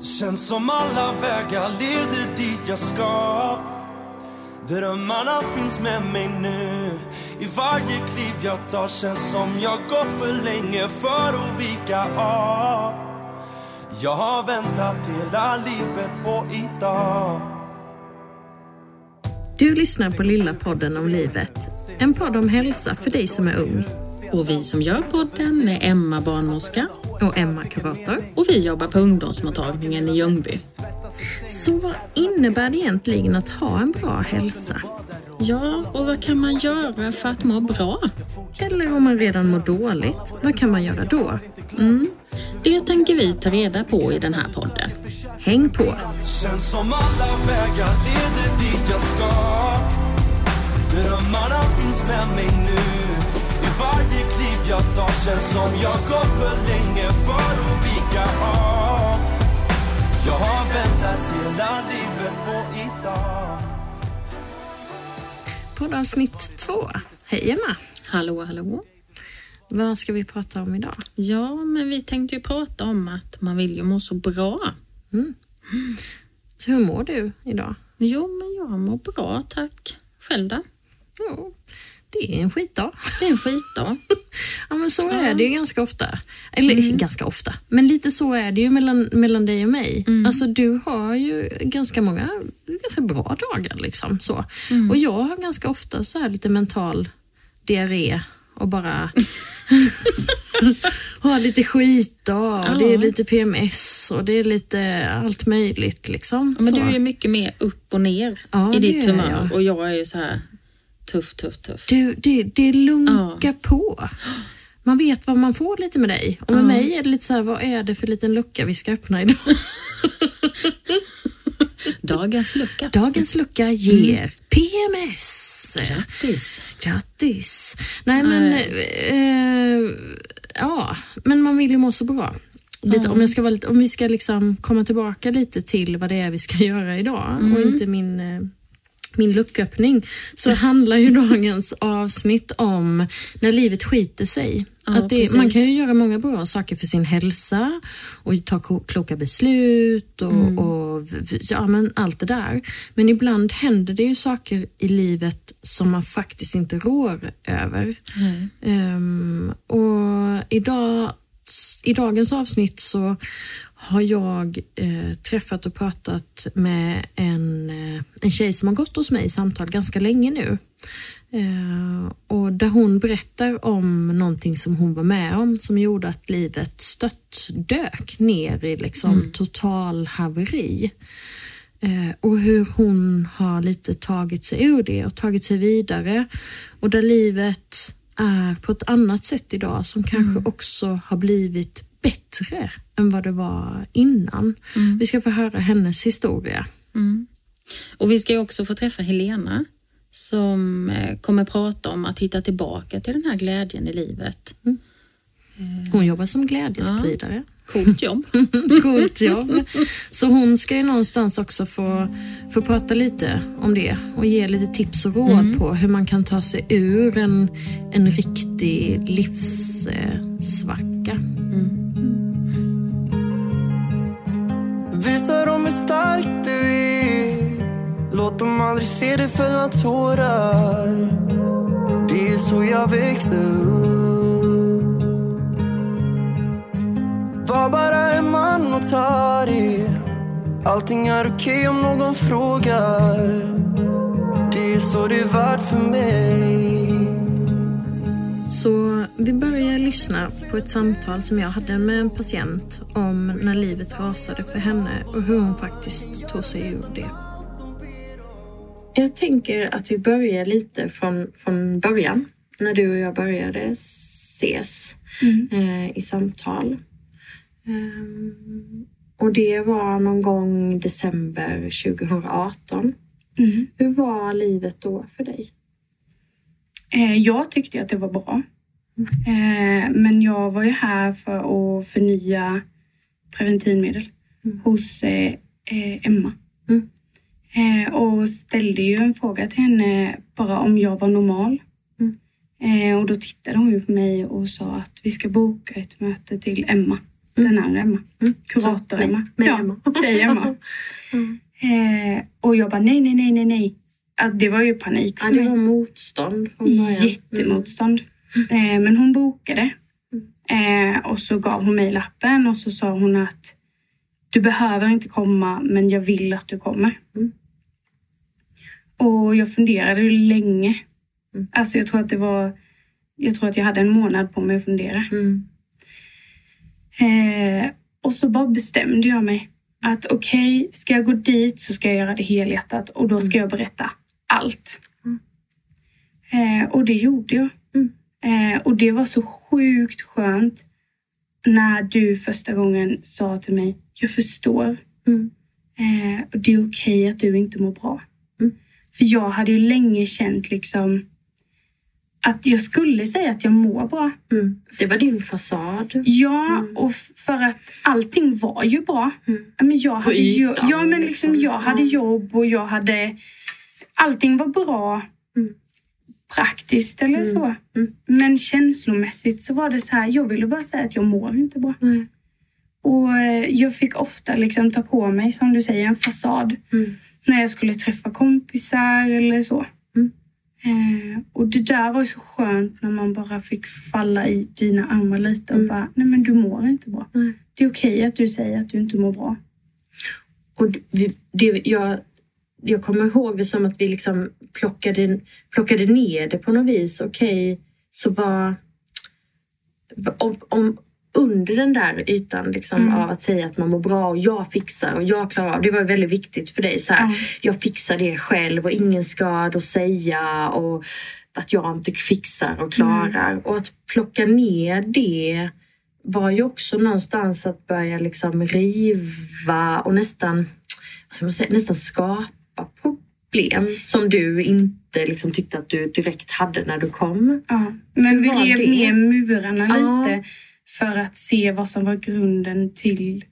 Känns som alla vägar leder dit jag ska. Drömmarna finns med mig nu. I varje kliv jag tar känns som jag gått för länge för att vika av. Jag har väntat hela livet på idag. Du lyssnar på Lilla podden om livet. En podd om hälsa för dig som är ung. Och vi som gör podden är Emma barnmorska Och Emma kurator. och vi jobbar på ungdomsmottagningen i Ljungby. Så vad innebär det egentligen att ha en bra hälsa? Ja, och vad kan man göra för att må bra? Eller om man redan mår dåligt, vad kan man göra då? Mm. Det tänker vi ta reda på i den här podden. Häng på! Känns som alla vägar leder dit jag ska Drömmarna finns med mig nu I varje kliv jag tar känns som jag gått för länge för att vika av Jag har väntat hela livet på idag Poddavsnitt två. Hej Emma! Hallå, hallå. Vad ska vi prata om idag? Ja, men vi tänkte ju prata om att man vill ju må så bra. Så hur mår du idag? Jo, men jag mår bra, tack. Själv då? Jo, det är en skitdag. Det är en skitdag. Ja men så är det ju ganska ofta. Eller ganska ofta, men lite så är det ju mellan, mellan dig och mig. Alltså du har ju ganska många ganska bra dagar liksom. Så. Och jag har ganska ofta så här lite mental diarré och bara har lite skitdag och det är Ja. lite PMS och det är lite allt möjligt liksom. Men så. du är mycket mer upp och ner Ja, i ditt humör jag. och jag är ju så här tuff, tuff, tuff. Du, det, det lunkar på. Man vet vad man får lite med dig. Och med mig är det lite så här, vad är det för liten lucka vi ska öppna idag? Dagens lucka. Dagens lucka ger PMS. Grattis. Grattis. Nej men, eh, ja, men man vill ju må så bra. Lite, om, jag ska vara lite, om vi ska liksom komma tillbaka lite till vad det är vi ska göra idag och inte min, eh, min lucköppning så handlar ju dagens avsnitt om när livet skiter sig. Ja, att det, man kan ju göra många bra saker för sin hälsa och ta kloka beslut och, och v- v- ja, men allt det där. Men ibland händer det ju saker i livet som man faktiskt inte rår över. Ehm, och idag, i dagens avsnitt så har jag eh, träffat och pratat med en, eh, en tjej som har gått hos mig i samtal ganska länge nu. Eh, och där hon berättar om någonting som hon var med om som gjorde att livet stött dök ner i liksom total haveri. Eh, och hur hon har lite tagit sig ur det och tagit sig vidare. Och där livet är på ett annat sätt idag som kanske också har blivit bättre än vad det var innan. Vi ska få höra hennes historia. Och vi ska också få träffa Helena som eh, kommer prata om att hitta tillbaka till den här glädjen i livet. Hon jobbar som glädjespridare. Coolt jobb. Coolt jobb. Så hon ska ju någonstans också få, få prata lite om det och ge lite tips och råd på hur man kan ta sig ur en, en riktig livssvacka. Visa dem hur stark du är Låt dem aldrig se dig fälla tårar. Det är så jag växte upp. Var bara en man och ta det Allting är okej om någon frågar. Det är så det är värt för mig. Så vi börjar lyssna på ett samtal som jag hade med en patient om när livet rasade för henne och hur hon faktiskt tog sig ur det. Jag tänker att vi börjar lite från, från början, när du och jag började ses eh, i samtal. Ehm, och det var någon gång december 2018. Hur var livet då för dig? Eh, jag tyckte att det var bra. Eh, men jag var ju här för att förnya preventivmedel hos eh, eh, Emma. Mm. Eh, och ställde ju en fråga till henne bara om jag var normal. Eh, och då tittade hon ju på mig och sa att vi ska boka ett möte till Emma. Den andra Emma. Mm. Kurator Så, Emma. mig- mig ja, Emma. dig Emma. eh, och jag bara nej, nej, nej, nej, nej. Att det var ju panik Ja, för det mig. var motstånd från början. Mm. Jättemotstånd. Eh, men hon bokade. Eh, och så gav hon mig lappen och så sa hon att du behöver inte komma men jag vill att du kommer. Mm. Och jag funderade ju länge. Mm. Alltså jag tror att det var jag tror att jag hade en månad på mig att fundera. Mm. Eh, och så bara bestämde jag mig att okej, ska jag gå dit så ska jag göra det helhjärtat och då ska jag berätta allt. Eh, och det gjorde jag. Mm. Eh, och det var så sjukt skönt när du första gången sa till mig, jag förstår. Mm. Eh, och det är okej att du inte mår bra. Mm. För jag hade ju länge känt liksom att jag skulle säga att jag mår bra. Mm. Det var din fasad. Ja, och f- för att allting var ju bra. Mm. Men jag hade ytan, ja, men liksom, liksom. jag hade Ja. jobb och jag hade... Allting var bra Mm. praktiskt eller så. Mm. Men känslomässigt så var det så här, jag ville bara säga att jag mår inte bra. Och eh, jag fick ofta liksom ta på mig, som du säger, en fasad. Mm. När jag skulle träffa kompisar eller så. Mm. Eh, och det där var så skönt när man bara fick falla i dina armar lite och Mm. bara, nej men du mår inte bra. Nej. Det är okej att du säger att du inte mår bra. Och det- det, jag, jag kommer ihåg det som att vi liksom plockade, plockade ner det på något vis. Okej, så var... Om, om, under den där ytan liksom, Mm. av att säga att man mår bra och jag fixar och jag klarar av. Det var väldigt viktigt för dig. Så här, Ja. Jag fixar det själv och ingen ska då säga och att jag inte fixar och klarar. Och att plocka ner det var ju också någonstans att börja liksom riva och nästan, säga, nästan skapa problem som du inte liksom tyckte att du direkt hade när du kom. Ja. Men vi rev ner murarna Ja. lite för att se vad som var grunden till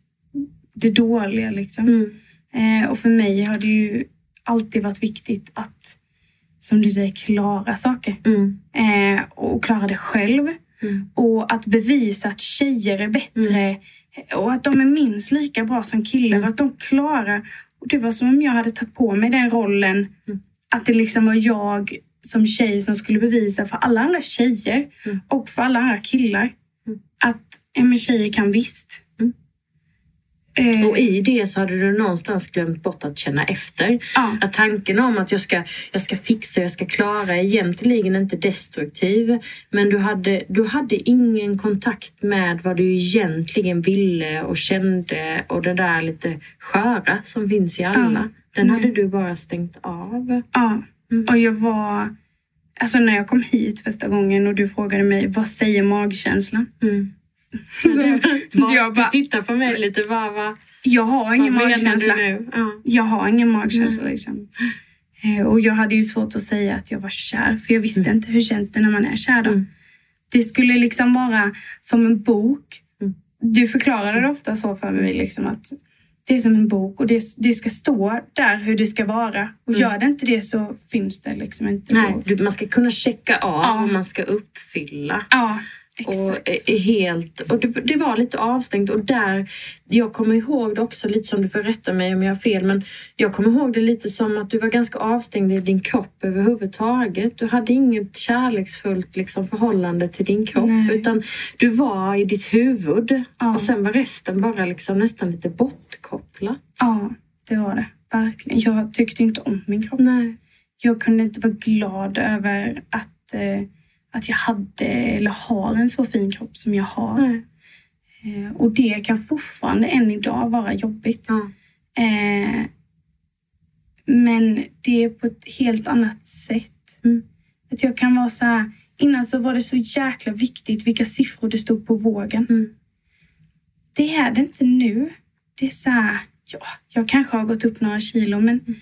det dåliga. Liksom. Mm. Eh, och för mig har det ju alltid varit viktigt att, som du säger, klara saker. Mm. Eh, och klara det själv. Mm. Och att bevisa att tjejer är bättre och att de är minst lika bra som killar. Mm. Och att de klarar... Och det var som om jag hade tagit på mig den rollen. Att det liksom var jag som tjej som skulle bevisa för alla andra tjejer Mm. och för alla andra killar Mm. Att men tjejer kan visst. Mm. Eh, Och i det så hade du någonstans glömt bort att känna efter. ja, Att tanken om att jag ska, jag ska fixa, jag ska klara är egentligen inte destruktiv. Men du hade, du hade ingen kontakt med vad du egentligen ville och kände och det där lite sköra som finns i alla. Ja. Den Nej. hade du bara stängt av. ja. Mm. Och jag var... Alltså när jag kom hit första gången och du frågade mig vad säger magkänslan? Mm. Jag, bara, du tittar på mig lite, vad, vad, jag har ingen magkänsla. Ja. Jag har ingen magkänsla liksom. Eh, Och jag hade ju svårt att säga att jag var kär, för jag visste inte hur känns det när man är kär då. Mm. Det skulle liksom vara som en bok. Mm. Du förklarade det ofta så för mig, liksom att det är som en bok och det, det ska stå där hur det ska vara. Och Mm. gör det inte det så finns det liksom inte. Nej, du, man ska kunna checka av Ja. och man ska uppfylla. Ja, exakt. är helt, och det, det var lite avstängt och där, jag kommer ihåg det också lite som du får rätta mig om jag har fel, men jag kommer ihåg det lite som att du var ganska avstängd i din kropp överhuvudtaget. Du hade inget kärleksfullt liksom, förhållande till din kropp Nej. utan du var i ditt huvud Ja. och sen var resten bara liksom nästan lite bortkopplat. Ja, det var det. Verkligen. Jag tyckte inte om min kropp. Nej. jag kunde inte vara glad över att, eh, att jag hade eller har en så fin kropp som jag har. Nej. Eh, och det kan fortfarande än idag vara jobbigt. Eh, men det är på ett helt annat sätt. Mm. Att jag kan vara så här, innan så var det så jäkla viktigt vilka siffror det stod på vågen. Mm. Det är det inte nu. Det är så här, ja, jag kanske har gått upp några kilo men Mm.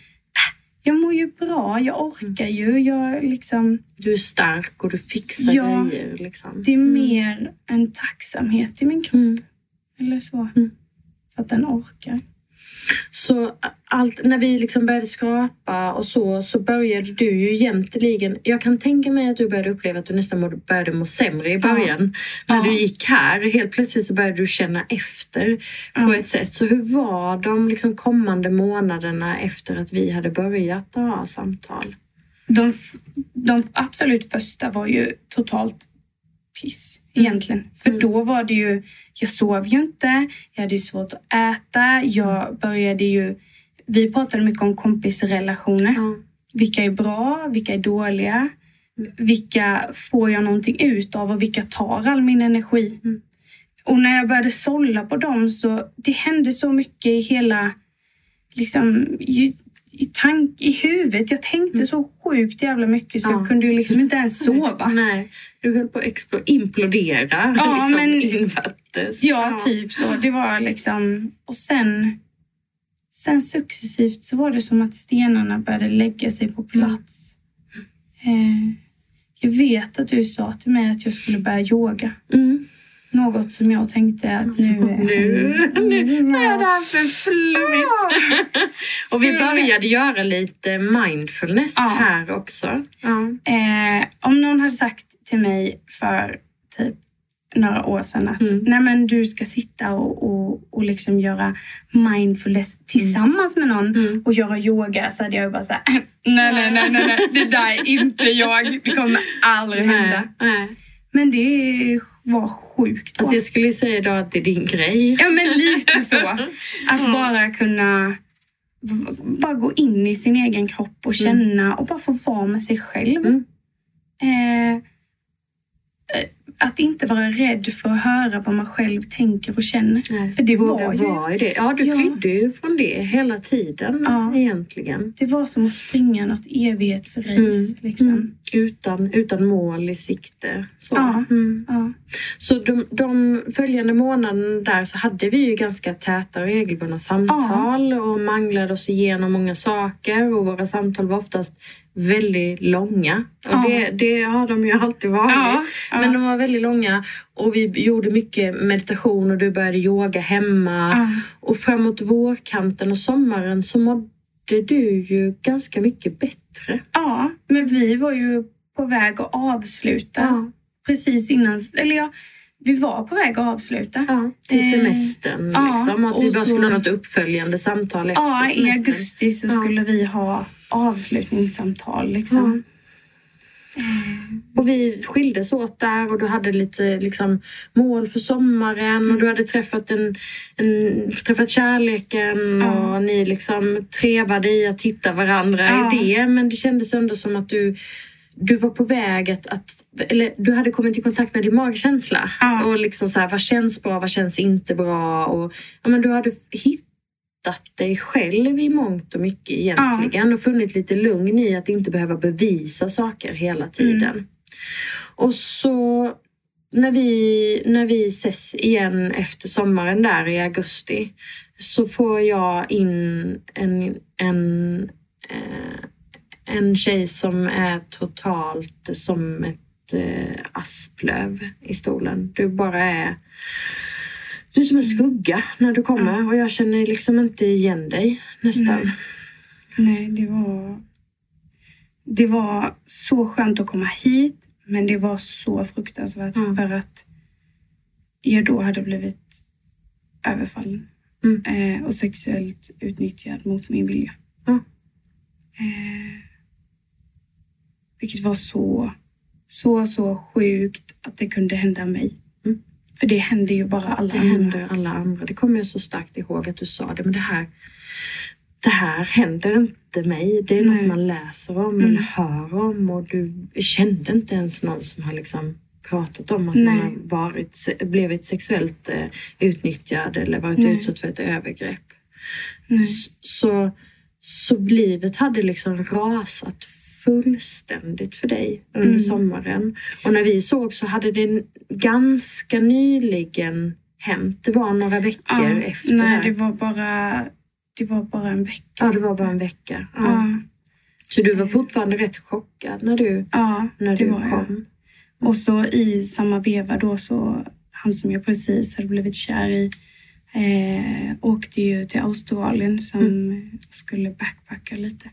Jag mår ju bra, jag orkar ju. Jag liksom, Du är stark och du fixar Ja. grejer. Liksom. det är mer en tacksamhet i min kropp. Mm. Eller så. Mm. För att den orkar. Så allt, när vi liksom började skrapa och så, så började du ju egentligen... Jag kan tänka mig att du började uppleva att du nästan må, började må sämre i början. När Ja. du gick här. Helt plötsligt så började du känna efter på ett sätt. Så hur var de liksom kommande månaderna efter att vi hade börjat ha samtal? De, de absolut första var ju totalt piss egentligen. För då var det ju, jag sov ju inte, jag hade ju svårt att äta, jag började ju, vi pratade mycket om kompisrelationer. Ja. Vilka är bra, vilka är dåliga? Vilka får jag någonting ut av och vilka tar all min energi? Mm. Och när jag började sålla på dem så det hände så mycket i hela, liksom, i, i, tank, i huvudet. Jag tänkte så sjukt jävla mycket så Mm. Ja. jag kunde ju liksom inte ens sova. Nej, du höll på att explo- implodera Ja, liksom, men- invärtes. Ja, typ så. Det var liksom... Och sen, sen successivt så var det som att stenarna började lägga sig på plats. Eh, jag vet att du sa till mig att jag skulle börja yoga. Mm. Något som jag tänkte att nu... Nu, nu, nu är det här för flummigt. Och vi började göra lite mindfulness Ja. här också. Ja. Eh, om någon hade sagt till mig för typ några år sedan att Mm. Nej, men du ska sitta och, och, och liksom göra mindfulness tillsammans med någon Mm. och göra yoga så hade jag bara såhär, nej, nej, nej, nej, nej, det där är inte jag. Det kommer aldrig hända. Nej, nej. Men det var sjukt bra. Alltså jag skulle säga då att det är din grej. Ja, men lite så. Att bara kunna bara gå in i sin egen kropp och känna och bara få vara med sig själv. Mm. Eh, eh, att inte vara rädd för att höra vad man själv tänker och känner. För det Våga var ju vara i det. Ja, du Ja. flydde ju från det hela tiden Ja. egentligen. det var som att springa något evighetsrace. Liksom. Mm. Utan, utan mål i sikte. Så. Ja. Mm. Ja. Så de, de följande månaderna där så hade vi ju ganska täta och regelbundna samtal och manglade oss igenom många saker och våra samtal var oftast väldigt långa. Och Ja. det, det har de ju alltid varit. Ja, ja. Men de var väldigt långa och vi gjorde mycket meditation och du började yoga hemma. Ja. Och framåt vårkanten och sommaren så mådde du ju ganska mycket bättre. ja, men vi var ju på väg att avsluta precis innan... Eller ja, vi var på väg att avsluta. Ja, till Eh, semestern ja, liksom. Att vi bara så- skulle ha något uppföljande samtal efter Ja, i semestern. augusti så Ja. skulle vi ha avslutningssamtal. Liksom. Och vi skildes åt där och du hade lite liksom, mål för sommaren och du hade träffat, en, en, träffat kärleken Ja. och ni liksom trevade i att hitta varandra i det. Men det kändes ändå som att du, du var på väg att, att eller du hade kommit i kontakt med din magkänsla. Och liksom så här, vad känns bra, vad känns inte bra? Och, ja, men du hade hittat dig själv i mångt och mycket egentligen och funnit lite lugn i att inte behöva bevisa saker hela tiden. Och så när vi, när vi ses igen efter sommaren där i augusti så får jag in en, en, eh, en tjej som är totalt som ett eh, asplöv i stolen. Du bara är du är som en skugga när du kommer och jag känner liksom inte igen dig nästan. Nej, det var... Det var så skönt att komma hit, men det var så fruktansvärt Mm. för att jag då hade blivit överfallen Mm. eh, och sexuellt utnyttjad mot min vilja. Ja. Eh, vilket var så, så, så sjukt att det kunde hända mig. För det händer ju bara alla Det andra. händer alla andra. Det kommer jag så starkt ihåg att du sa det. Men det här, det här händer inte mig. Det är Nej. något man läser om Mm. eller hör om. Och du kände inte ens någon som har liksom pratat om att Nej. man har varit, blivit sexuellt eh, utnyttjad eller varit Nej. utsatt för ett övergrepp. Nej. Så, så livet hade liksom rasat fullständigt för dig under Mm. sommaren. Och när vi såg så hade det ganska nyligen hänt. Det var några veckor efter nej, det. det var bara, det var bara en vecka. Ja, det var bara en vecka. Ja. Ja, Så du var fortfarande rätt chockad när du, ja när du var jag. kom? Och så i samma veva då så, han som jag precis hade blivit kär i, Eh, åkte ju till Australien som skulle backpacka lite.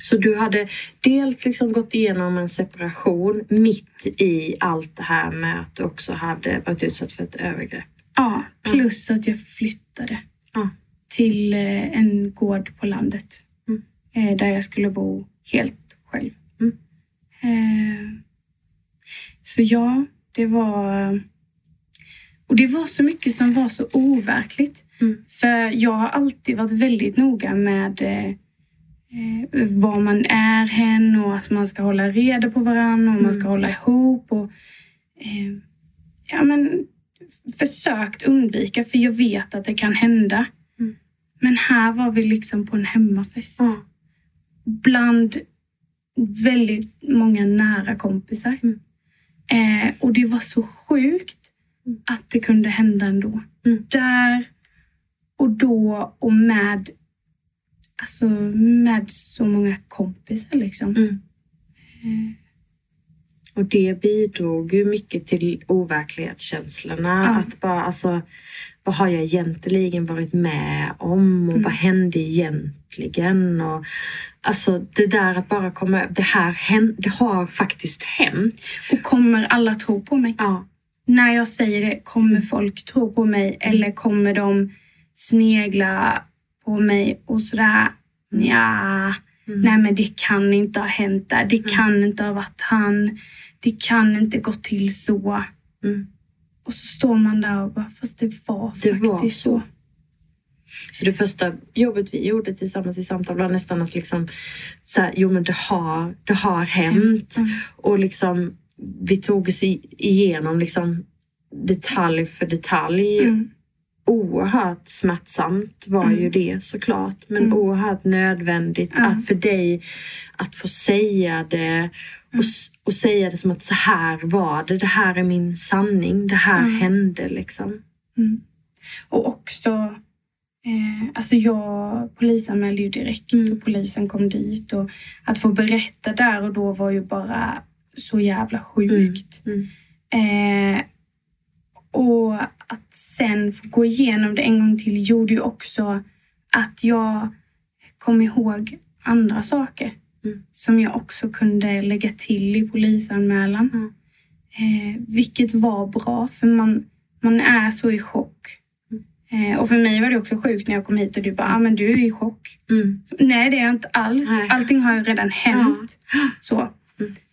Så du hade dels liksom gått igenom en separation mitt i allt det här med att du också hade varit utsatt för ett övergrepp. Ja, plus att jag flyttade Ja. till eh, en gård på landet. Mm. Eh, där jag skulle bo helt själv. Mm. Eh, så ja, det var... Och det var så mycket som var så overkligt. Mm. För jag har alltid varit väldigt noga med var man är hen och att man ska hålla reda på varandra och man ska hålla ihop. Och, eh, ja, men, försökt undvika för jag vet att det kan hända. Mm. Men här var vi liksom på en hemmafest. Ja. Bland väldigt många nära kompisar. Mm. Eh, och det var så sjukt att det kunde hända ändå. Mm. Där och då och med, alltså, med så många kompisar. Liksom. Mm. Och det bidrog ju mycket till overklighetskänslorna. Ja. Att bara, alltså, vad har jag egentligen varit med om och vad hände egentligen? Och, alltså det där att bara komma det här det har faktiskt hänt. Och kommer alla tro på mig? Ja, När jag säger det, kommer folk tro på mig eller kommer de snegla på mig och sådär? Ja, nej men det kan inte ha hänt där. Det kan inte ha varit han. Det kan inte gå till så. Mm. Och så står man där och bara, fast det var Det faktiskt var så. Så det första jobbet vi gjorde tillsammans i samtal var nästan att liksom så här, jo men det har, det har hänt. Och liksom vi tog oss igenom liksom detalj för detalj. Mm. Oerhört smärtsamt var ju det såklart. Men oerhört nödvändigt att för dig att få säga det och, och säga det som att så här var det. Det här är min sanning. Det här hände liksom. Och också, eh, alltså jag polisanmälde ju direkt och polisen kom dit. Och att få berätta där och då var ju bara så jävla sjukt. Mm. Eh, och att sen få gå igenom det en gång till gjorde ju också att jag kom ihåg andra saker Mm. som jag också kunde lägga till i polisanmälan. Mm. Eh, vilket var bra för man, man är så i chock. Eh, och för mig var det också sjukt när jag kom hit och du bara, ah, men du är i chock. Mm. Så, Nej, det är jag inte alls. Nej. Allting har ju redan hänt. Så.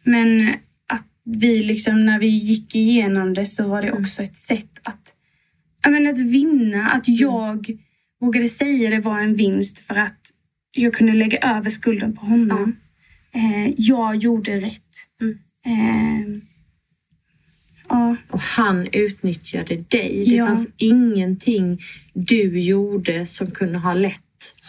Men att vi liksom, när vi gick igenom det så var det också ett sätt att, menar, att vinna. Att jag vågade säga det var en vinst för att jag kunde lägga över skulden på honom. Eh, jag gjorde rätt. Mm. Eh, ja, Och han utnyttjade dig. Det Ja. fanns ingenting du gjorde som kunde ha lett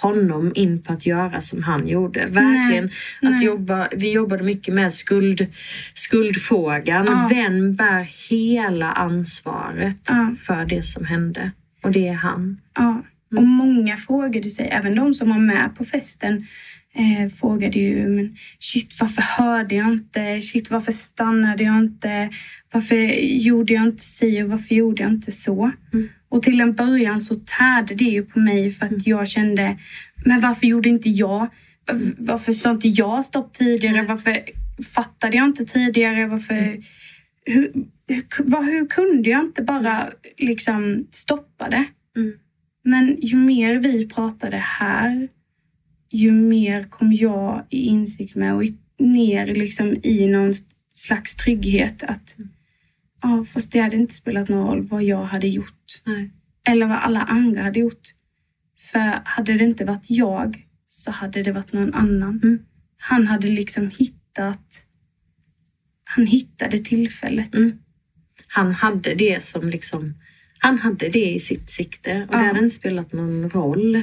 honom in på att göra som han gjorde. Verkligen. Att nej. jobba, vi jobbade mycket med skuld, skuldfrågan. Ja. Vem bär hela ansvaret Ja. för det som hände? Och det är han. Ja, och många frågade sig, även de som var med på festen, eh, frågade ju men shit varför hörde jag inte? Shit varför stannade jag inte? Varför gjorde jag inte si och varför gjorde jag inte så? Och till en början så tärde det ju på mig för att jag kände, men varför gjorde inte jag? Varför, sa inte jag stopp tidigare? Varför fattade jag inte tidigare? Varför... Hur, hur, vad- hur kunde jag inte bara liksom stoppa det? Men ju mer vi pratade här, ju mer kom jag i insikt med och ner liksom i någon slags trygghet att ja, fast det hade inte spelat någon roll vad jag hade gjort. Nej. Eller vad alla andra hade gjort. För hade det inte varit jag så hade det varit någon annan. Mm. Han hade liksom hittat... Han hittade tillfället. Mm. Han hade det som liksom han hade det i sitt sikte och Ja. det hade inte spelat någon roll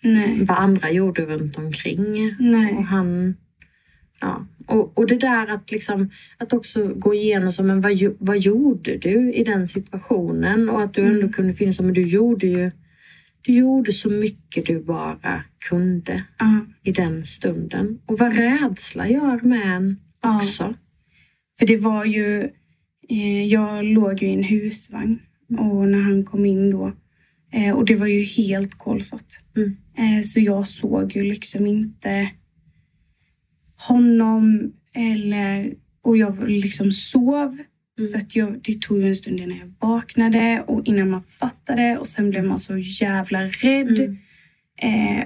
Nej. vad andra gjorde runt omkring. Nej. Och han, ja. Och, och det där att, liksom, att också gå igenom som, men vad, vad gjorde du i den situationen? Och att du ändå kunde finna som, men du gjorde ju du gjorde så mycket du bara kunde Ja. i den stunden. Och vad rädsla gör med en Ja. också. För det var ju... Eh, jag låg ju i en husvagn och när han kom in då Eh, och det var ju helt kolsvart. Mm. Eh, så jag såg ju liksom inte honom eller... Och jag liksom sov. Så att jag, det tog en stund innan jag vaknade och innan man fattade och sen blev man så jävla rädd. Mm. Eh,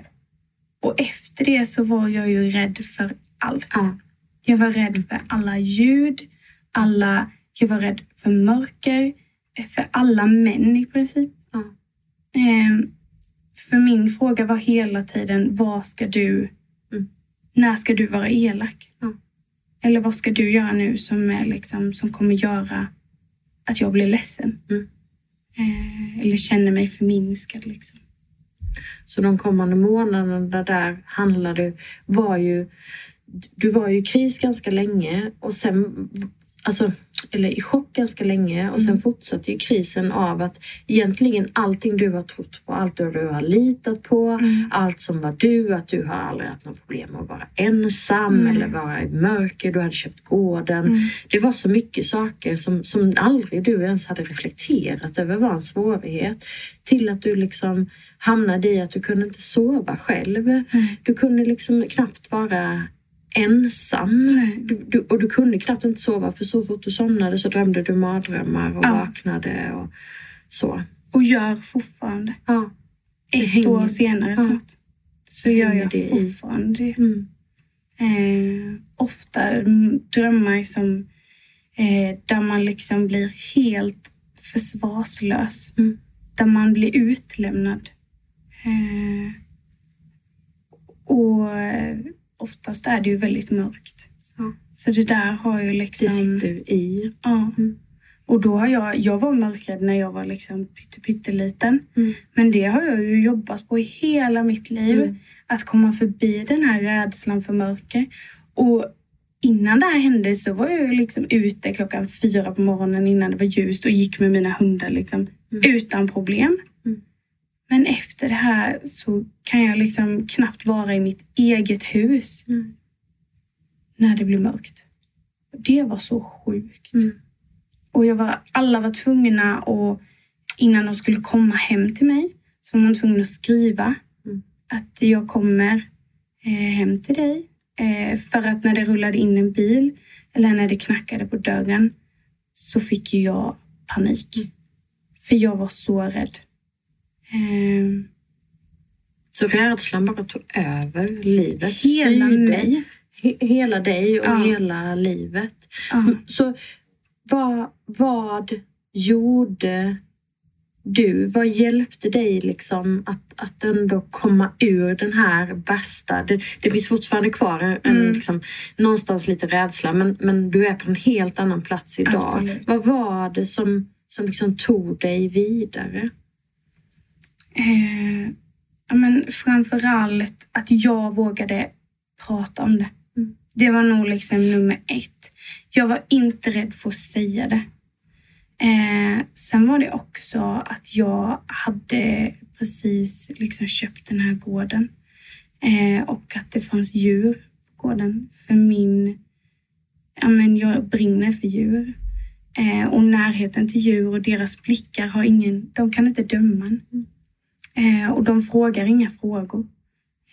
och efter det så var jag ju rädd för allt. Ja. Jag var rädd för alla ljud, alla... Jag var rädd för mörker, för alla män i princip. Ja. Eh, för min fråga var hela tiden, vad ska du... Mm. När ska du vara elak? Ja. Eller vad ska du göra nu som, är liksom, som kommer göra att jag blir ledsen? Mm. Eh, eller känner mig förminskad. Liksom. Så de kommande månaderna där handlade, var ju, du var ju i kris ganska länge och sen, alltså, eller i chock ganska länge. Och sen fortsatte ju krisen av att egentligen allting du har trott på, allt du har litat på, allt som var du, att du har aldrig haft något problem att vara ensam eller vara i mörker, du hade köpt gården. Det var så mycket saker som, som aldrig du ens hade reflekterat över var en svårighet. Till att du liksom hamnade i att du kunde inte sova själv. Du kunde liksom knappt vara ensam. Du, du, och du kunde knappt inte sova för så fort du somnade så drömde du mardrömmar och Ja. vaknade och så. Och gör fortfarande. Ja. Ett hänger- år senare Ja. snart. Så gör jag det fortfarande det. Mm. Eh, ofta mm, drömmar som eh, där man liksom blir helt försvarslös. Mm. Där man blir utlämnad. Eh, och eh, oftast är det ju väldigt mörkt. Ja. Så det där har ju liksom... Det sitter i. Ja. Mm. Och då har jag, jag var mörkrädd när jag var liksom pytte, pytteliten. Mm. Men det har jag ju jobbat på i hela mitt liv. Mm. Att komma förbi den här rädslan för mörker. Och innan det här hände så var jag ju liksom ute klockan fyra på morgonen innan det var ljust och gick med mina hundar liksom utan problem. Men efter det här så kan jag liksom knappt vara i mitt eget hus Mm. när det blir mörkt. Det var så sjukt. Mm. Och jag var, alla var tvungna att, innan de skulle komma hem till mig, så var man tvungen att skriva Mm. att jag kommer eh, hem till dig. Eh, för att när det rullade in en bil eller när det knackade på dörren så fick jag panik. Mm. För jag var så rädd. Eh, Så rädslan bara tog över livet. hela styrde he- hela dig och Ja. hela livet. Ja. Så vad, vad gjorde du? Vad hjälpte dig liksom att, att ändå komma ur den här värsta... Det, det finns fortfarande kvar en, en Mm. liksom, någonstans lite rädsla men, men du är på en helt annan plats idag. Absolut. Vad var det som, som liksom tog dig vidare? Eh, ja, men framför allt att jag vågade prata om det. Mm. Det var nog liksom nummer ett. Jag var inte rädd för att säga det. Eh, sen var det också att jag hade precis liksom köpt den här gården. Eh, och att det fanns djur på gården. För min... Ja, men jag brinner för djur. Eh, och närheten till djur och deras blickar har ingen... De kan inte döma en. Eh, och de frågar inga frågor.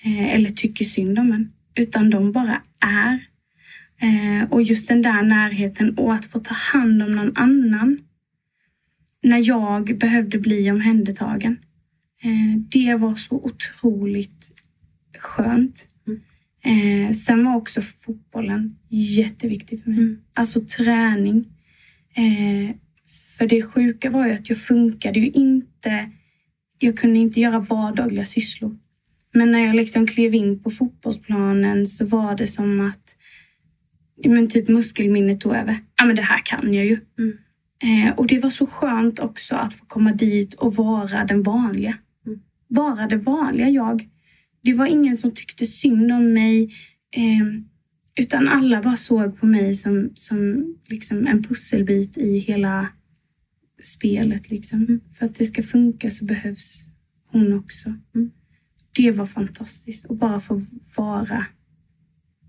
Eh, eller tycker synd om en. Utan de bara är. Eh, och just den där närheten och att få ta hand om någon annan. När jag behövde bli omhändertagen. Eh, det var så otroligt skönt. Eh, sen var också fotbollen jätteviktig för mig. Mm. Alltså träning. Eh, för det sjuka var ju att jag funkade ju inte jag kunde inte göra vardagliga sysslor. Men när jag liksom klev in på fotbollsplanen så var det som att men typ muskelminnet tog över. Ja, men det här kan jag ju. Mm. Eh, och det var så skönt också att få komma dit och vara den vanliga. Mm. Vara det vanliga jag. Det var ingen som tyckte synd om mig. Eh, utan alla bara såg på mig som, som liksom en pusselbit i hela spelet. Liksom. Mm. För att det ska funka så behövs hon också. Mm. Det var fantastiskt. Och bara få vara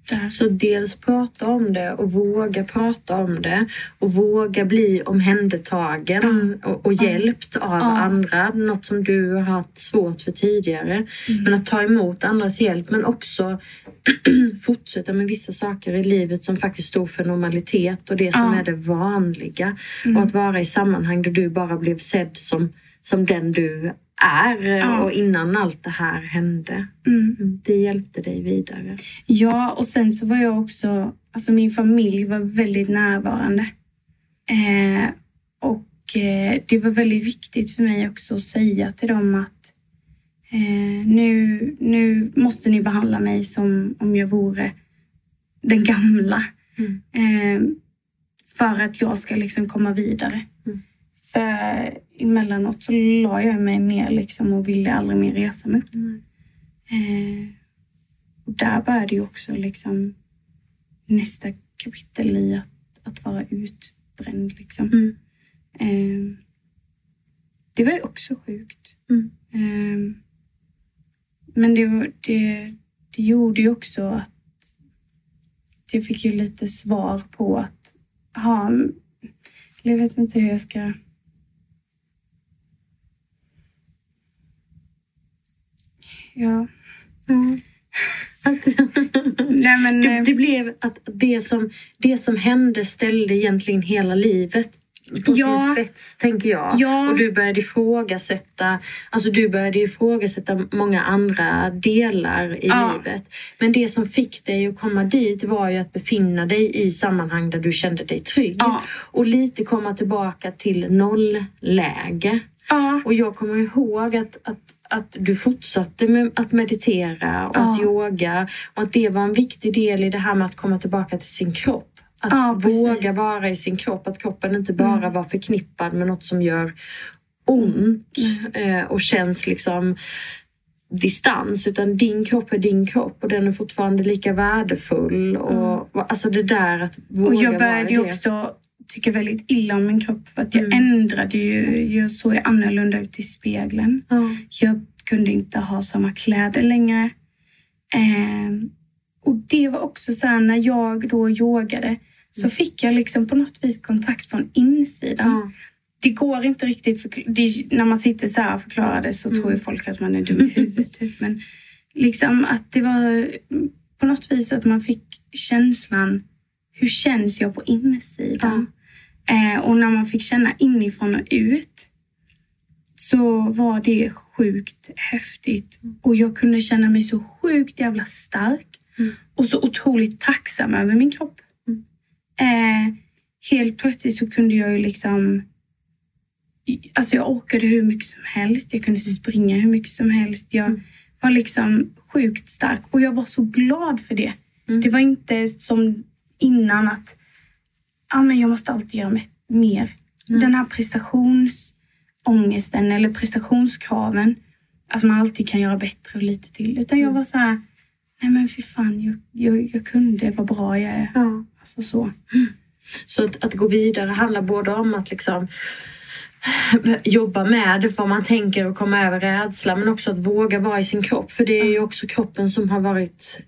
där. Så dels prata om det och våga prata om det och våga bli omhändertagen och, och hjälpt av Ja. andra. Något som du har haft svårt för tidigare. Mm. Men att ta emot andras hjälp men också fortsätta med vissa saker i livet som faktiskt står för normalitet och det som. Mm. är det vanliga. Och att vara i sammanhang där du bara blev sedd som, som den du är Ja. och innan allt det här hände. Mm. Mm, Det hjälpte dig vidare. Ja, och sen så var jag också... Alltså min familj var väldigt närvarande. Eh, och eh, det var väldigt viktigt för mig också att säga till dem att eh, nu, nu måste ni behandla mig som om jag vore den gamla. Mm. Eh, för att jag ska liksom komma vidare. Mm. För emellanåt så la jag mig ner liksom och ville aldrig mer resa mig upp. Mm. Eh, och där började ju också liksom nästa kapitel i att, att vara utbränd. Liksom. Mm. Eh, det var ju också sjukt. Mm. Eh, men det, det, det gjorde ju också att jag fick ju lite svar på att, aha, jag vet inte hur jag ska... Ja. Att, Nej, men, det, eh, det blev att det som, det som hände ställde egentligen hela livet på Ja. sin spets, tänker jag. Ja. Och du började ifrågasätta, alltså du började ifrågasätta många andra delar i Ja. livet. Men det som fick dig att komma dit var ju att befinna dig i sammanhang där du kände dig trygg. Ja. Och lite komma tillbaka till nollläge. Och jag kommer ihåg att, att, att du fortsatte med att meditera och Ja. att yoga och att det var en viktig del i det här med att komma tillbaka till sin kropp. Att Ja. Mm. våga vara i sin kropp, att kroppen inte bara var förknippad med något som gör ont Mm. eh, och känns liksom distans utan din kropp är din kropp och den är fortfarande lika värdefull. Och, Alltså det där att våga Och jag vara började ju det. också tycka väldigt illa om min kropp för att jag Mm. ändrade ju. Jag såg annorlunda ut i spegeln. Ja. Jag kunde inte ha samma kläder längre. Ehm, och det var också så här när jag då yogade så fick jag liksom på något vis kontakt från insidan. Ja. Det går inte riktigt, förkl- det, när man sitter så här och förklarar det så tror ju folk att man är dum i huvudet. Typ. Men liksom att det var på något vis att man fick känslan, hur känns jag på insidan? Eh, och när man fick känna inifrån och ut så var det sjukt häftigt. Och jag kunde känna mig så sjukt jävla stark. Och så otroligt tacksam över min kropp. Eh, helt plötsligt så kunde jag ju liksom... Alltså jag orkade hur mycket som helst. Jag kunde springa hur mycket som helst. Jag var liksom sjukt stark. Och jag var så glad för det. Det var inte som innan att ah, men jag måste alltid göra me- mer. Den här prestationsångesten eller prestationskraven. Att man alltid kan göra bättre och lite till. Utan jag var så här, nej men fy fan, jag, jag, jag kunde vad bra jag är. Ja. Alltså så. Så att, att gå vidare handlar både om att liksom jobba med vad man tänker och komma över rädsla men också att våga vara i sin kropp. För det är ju också kroppen som har varit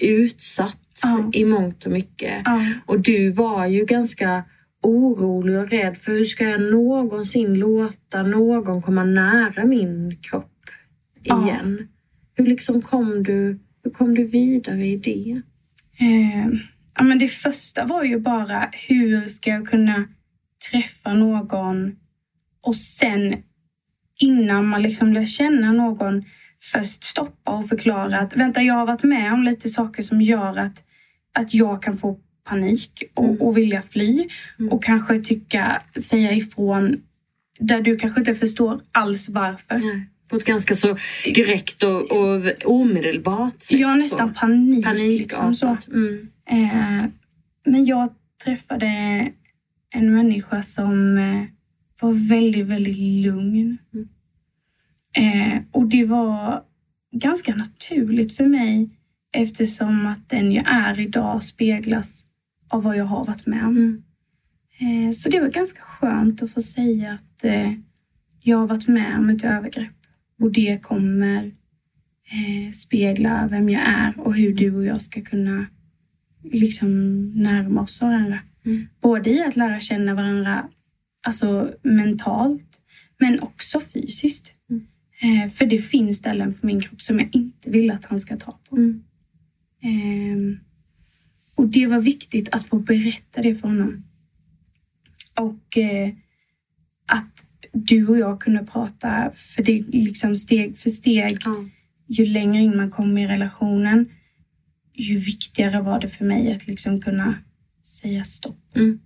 utsatt Ja. i mångt och mycket. Ja. Och du var ju ganska orolig och rädd för hur ska jag någonsin låta någon komma nära min kropp Ja. igen? Hur liksom kom du, hur kom du vidare i det? Eh, ja, men det första var ju bara hur ska jag kunna träffa någon och sen innan man liksom lär känna någon först stoppa och förklara att vänta, jag har varit med om lite saker som gör att, att jag kan få panik och, och vilja fly och kanske tycka, säga ifrån där du kanske inte förstår alls varför. Nej, På ett ganska så direkt och, och omedelbart sätt. Jag har nästan så. panik. Liksom, så. Mm. Eh, men jag träffade en människa som eh, var väldigt, väldigt lugn. Eh, och det var ganska naturligt för mig eftersom att den jag är idag speglas av vad jag har varit med om. Mm. Eh, så det var ganska skönt att få säga att eh, jag har varit med om ett övergrepp och det kommer eh, spegla vem jag är och hur du och jag ska kunna liksom närma oss varandra. Mm. Både i att lära känna varandra alltså mentalt, men också fysiskt. Mm. Eh, för det finns ställen på min kropp som jag inte vill att han ska ta på. Mm. Ehm, och det var viktigt att få berätta det för honom. Och eh, att du och jag kunde prata, för det är liksom steg för steg. Ja. Ju längre in man kom i relationen, ju viktigare var det för mig att liksom kunna säga stopp. Mm.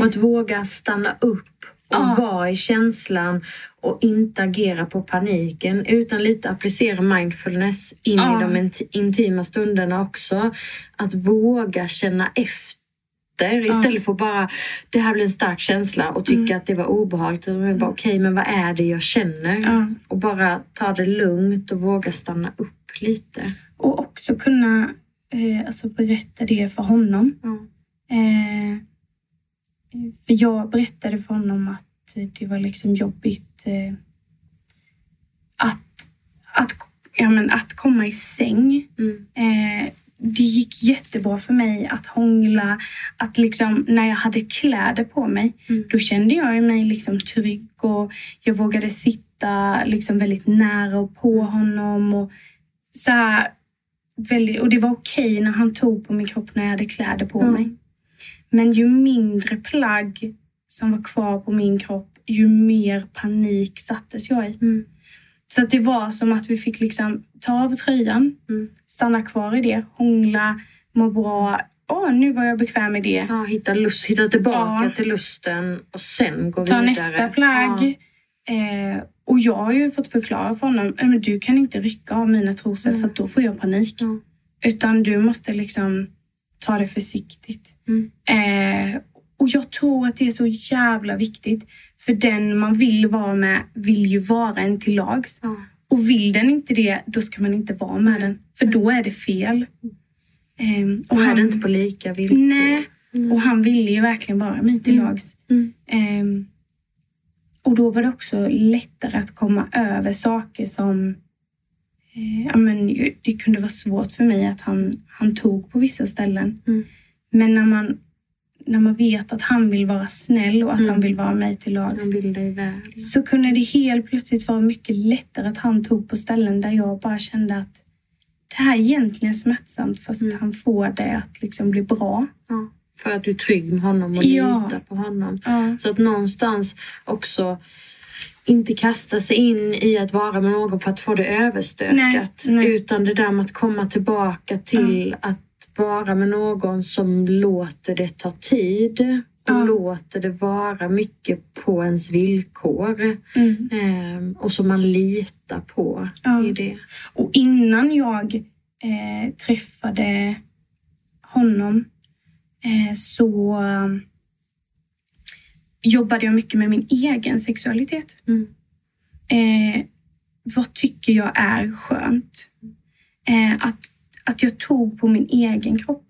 Och att våga stanna upp och Ja. vara i känslan och inte agera på paniken utan lite applicera mindfulness in Ja. i de inti- intima stunderna också. Att våga känna efter istället för bara det här blir en stark känsla och tycka att det var obehagligt. Man bara okej, men vad är det jag känner? Och bara ta det lugnt och våga stanna upp lite. Och också kunna eh, alltså berätta det för honom. Eh, för jag berättade för honom att det var liksom jobbigt eh, att, att, ja, men att komma i säng. Mm. Eh, det gick jättebra för mig att hångla. Att liksom, när jag hade kläder på mig, Mm. då kände jag mig liksom trygg och jag vågade sitta liksom väldigt nära och på honom. Och, så här, väldigt, och det var okej när han tog på min kropp när jag hade kläder på Mm. mig. Men ju mindre plagg som var kvar på min kropp, ju mer panik sattes jag i. Mm. Så att det var som att vi fick liksom ta av tröjan, Mm. stanna kvar i det, hångla, må bra. Åh, nu var jag bekväm med det. Ja, hitta, lust, hitta tillbaka Ja. till lusten och sen gå Ta vidare. nästa plagg. Eh, och jag har ju fått förklara för honom, "Nej, men du kan inte rycka av mina trosor för att då får jag panik. Ja. Utan du måste liksom ta det försiktigt. Mm. Eh, och jag tror att det är så jävla viktigt. För den man vill vara med vill ju vara en till lags. Ja. Och vill den inte det, då ska man inte vara med den. För då är det fel. Ehm, Och är han- det inte på lika villkor? Nej. Och han ville ju verkligen vara mig till lags. Mm. Ehm, och då var det också lättare att komma över saker som... Eh, ja, men, det kunde vara svårt för mig att han, han tog på vissa ställen. Mm. Men när man, när man vet att han vill vara snäll och att Mm. han vill vara mig till lags Han vill dig väl. så kunde det helt plötsligt vara mycket lättare att han tog på ställen där jag bara kände att det här är egentligen smärtsamt fast Mm. han får det att liksom bli bra. Ja. För att du är trygg med honom och Ja. litar på honom. Så att någonstans också inte kasta sig in i att vara med någon för att få det överstökat. Nej, nej. Utan det där med att komma tillbaka till att vara med någon som låter det ta tid och Ja. låter det vara mycket på ens villkor. Mm. Ehm, och som man litar på Ja. i det. Och innan jag eh, träffade honom eh, så eh, jobbade jag mycket med min egen sexualitet. Mm. Eh, vad tycker jag är skönt? Eh, att, att jag tog på min egen kropp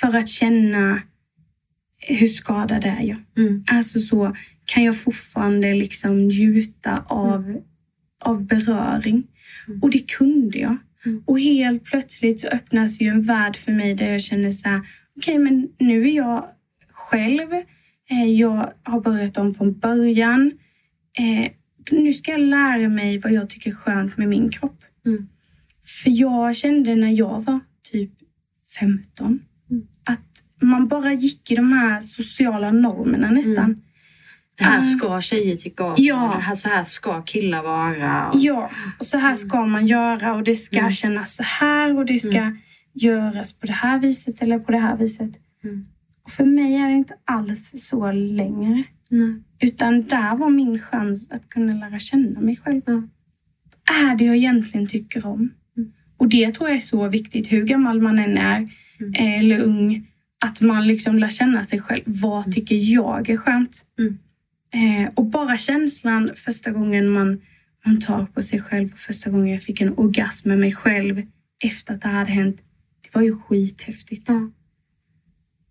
för att känna hur skadad är jag? Mm. Alltså så, kan jag fortfarande liksom njuta av, av beröring? Och det kunde jag. Mm. Och helt plötsligt så öppnas ju en värld för mig där jag känner så här, okej men nu är jag själv. Eh, jag har börjat om från början. Eh, nu ska jag lära mig vad jag tycker är skönt med min kropp. Mm. För jag kände när jag var typ 15 Mm. att man bara gick i de här sociala normerna nästan. Det här Ja. ska tjejer tycka om. Ja. Det här, så här ska killar vara. Och, Ja, och så här ska man göra och det ska Mm. kännas så här och det ska göras på det här viset eller på det här viset. Mm. För mig är det inte alls så längre. Nej. Utan där var min chans att kunna lära känna mig själv. Ja. Vad är det jag egentligen tycker om? Mm. Och det tror jag är så viktigt, hur gammal man än är Mm. eh, eller ung. Att man liksom lär känna sig själv. Vad tycker jag är skönt? Mm. Eh, och bara känslan första gången man, man tar på sig själv och första gången jag fick en orgasm med mig själv efter att det hade hänt. Det var ju skithäftigt. Ja.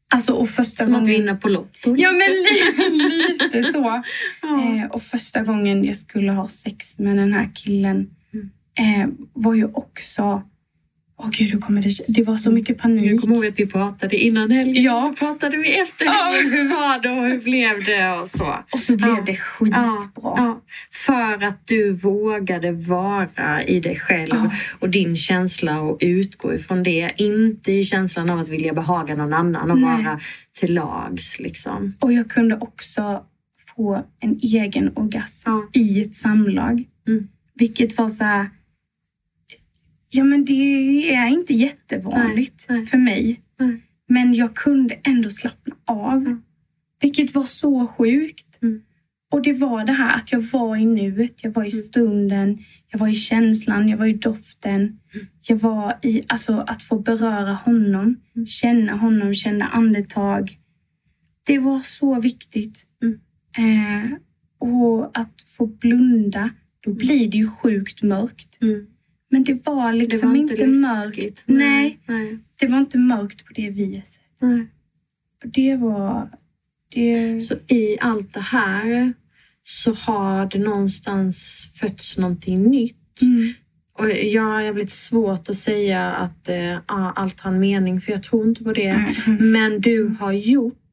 Alltså och första Som att gången... vinna på Lotto. Ja men lite, lite så. Ja. Eh, och första gången jag skulle ha sex med den här killen Mm. eh, var ju också Åh gud, hur kommer det... Det var så mycket Jag panik. kommer ihåg att vi pratade innan helgen. Ja. Så pratade vi efter helgen. Hur var det och hur blev det och så. Och så blev Ja. det skitbra. Ja, för att du vågade vara i dig själv och din känsla och utgå ifrån det. Inte i känslan av att vilja behaga någon annan och Nej. vara till lags. Liksom. Och jag kunde också få en egen orgasm i ett samlag. Mm. Vilket var så här... Ja, men det är inte jättevanligt Nej, nej. för mig. Nej. Men jag kunde ändå slappna av. Vilket var så sjukt. Mm. Och det var det här att jag var i nuet, jag var i stunden, jag var i känslan, jag var i doften. Jag var i alltså, att få beröra honom, känna honom, känna andetag. Det var så viktigt. Mm. Eh, och att få blunda, då blir det ju sjukt mörkt. Mm. Men det var Det liksom var inte, inte mörkt. Nej, Nej. det var inte mörkt på det viset. Nej. Och det var... Det... Så i allt det här så har det någonstans fötts någonting nytt. Mm. Och jag har jävligt svårt att säga att ja, allt har en mening, för jag tror inte på det. Mm. Men du har gjort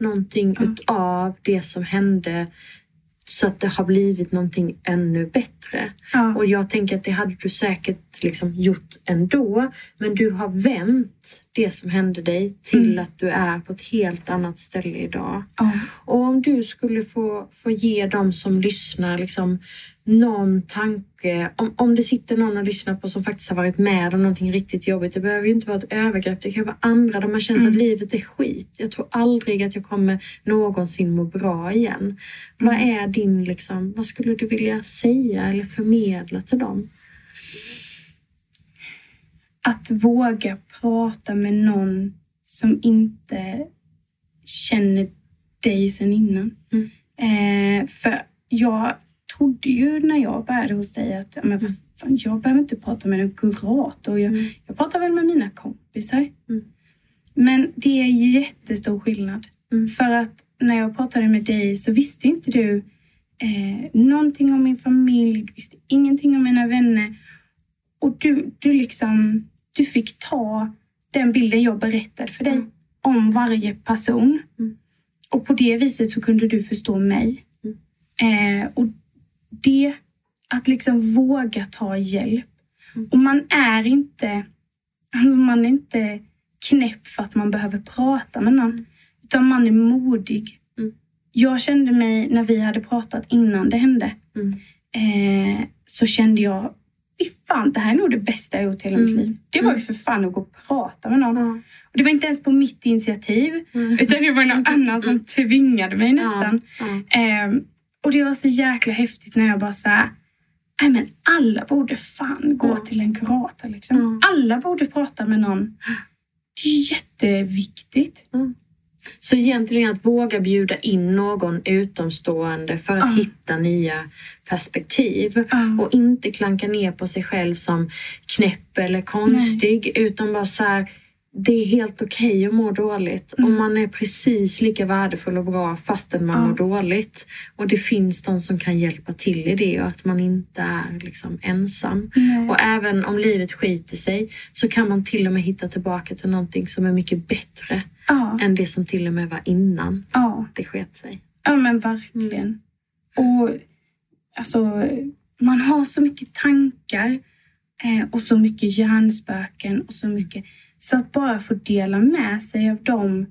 någonting Ja. utav det som hände så att det har blivit någonting ännu bättre. Ja. Och jag tänker att det hade du säkert liksom gjort ändå. Men du har vänt det som hände dig till Mm. att du är på ett helt annat ställe idag. Ja. Och om du skulle få, få ge dem som lyssnar liksom någon tanke, om, om det sitter någon och lyssnar på som faktiskt har varit med om någonting riktigt jobbigt. Det behöver ju inte vara ett övergrepp, det kan vara andra där man känner att livet är skit. Jag tror aldrig att jag kommer någonsin må bra igen. Vad är din, liksom, vad skulle du vilja säga eller förmedla till dem? Att våga prata med någon som inte känner dig sen innan. Mm. Eh, för jag trodde ju när jag började hos dig att men vad fan, jag behöver inte prata med en kurator. Jag, Mm. jag pratar väl med mina kompisar. Mm. Men det är jättestor skillnad. Mm. För att när jag pratade med dig så visste inte du eh, någonting om min familj, du visste ingenting om mina vänner. Och du, du liksom, du fick ta den bilden jag berättade för dig Mm. om varje person. Mm. Och på det viset så kunde du förstå mig. Mm. Eh, och det, att liksom våga ta hjälp. Mm. Och man är inte, alltså man är inte knäpp för att man behöver prata med någon. Utan man är modig. Mm. Jag kände mig, när vi hade pratat innan det hände, Mm. eh, så kände jag, fy fan, det här är nog det bästa jag gjort i hela mitt Mm. liv. Det var ju för fan att gå och prata med någon. Ja. Och det var inte ens på mitt initiativ, Mm. utan det var någon annan som tvingade mig nästan. Ehm, och det var så jäkla häftigt när jag bara så här, nej men alla borde fan gå till en kurator. Liksom. Alla borde prata med någon. Det är jätteviktigt. Så egentligen att våga bjuda in någon utomstående för att Ja. hitta nya perspektiv Ja. och inte klanka ner på sig själv som knäpp eller konstig utan bara så här, det är helt okej att må dåligt och man är precis lika värdefull och bra fastän man Ja. mår dåligt. Och det finns de som kan hjälpa till i det och att man inte är liksom ensam. Nej. Och även om livet skiter sig så kan man till och med hitta tillbaka till någonting som är mycket bättre Ja, än det som till och med var innan ja. det sket sig. ja men verkligen. Och alltså, man har så mycket tankar eh, och så mycket hjärnspöken och så mycket. Så att bara få dela med sig av dem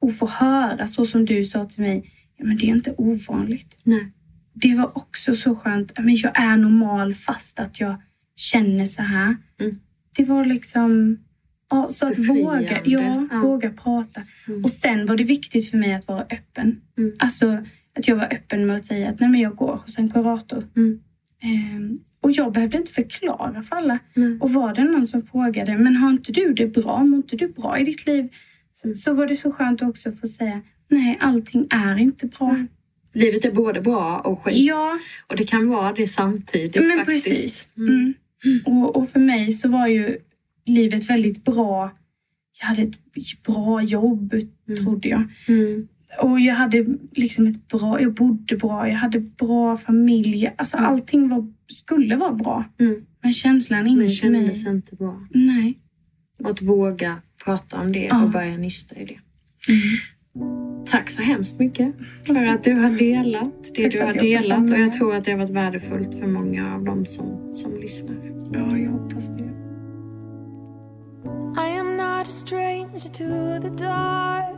och få höra så som du sa till mig, ja, men det är inte ovanligt. Nej. det var också så skönt. Men jag är normal fast att jag känner så här. Mm. Det var liksom... Ja, så att våga, ja, Ja. våga prata. Mm. Och sen var det viktigt för mig att vara öppen. Mm. Alltså att jag var öppen med att säga att nej, men jag går hos en kurator. Mm. Ehm, och jag behövde inte förklara för alla. Nej. Och var det någon som frågade, men har inte du det bra? Mår inte du bra i ditt liv? Så, så var det så skönt också att få säga, nej, allting är inte bra. Mm. Livet är både bra och skit. Ja, Och det kan vara det samtidigt men faktiskt. precis. Mm. Mm. Och, och för mig så var ju livet väldigt bra. Jag hade ett bra jobb, trodde jag. Mm. och jag hade liksom ett bra, jag bodde bra, jag hade bra familj. Alltså allting var, skulle vara bra. Mm. Men känslan Men inuti mig, kändes inte bra. nej. Och att våga prata om det Ja. och börja nysta i det. Tack så hemskt mycket för att du har delat det Tack du har delat. Och jag tror att det har varit värdefullt för många av dem som, som lyssnar. Ja, jag hoppas det. I am not a stranger to the dark.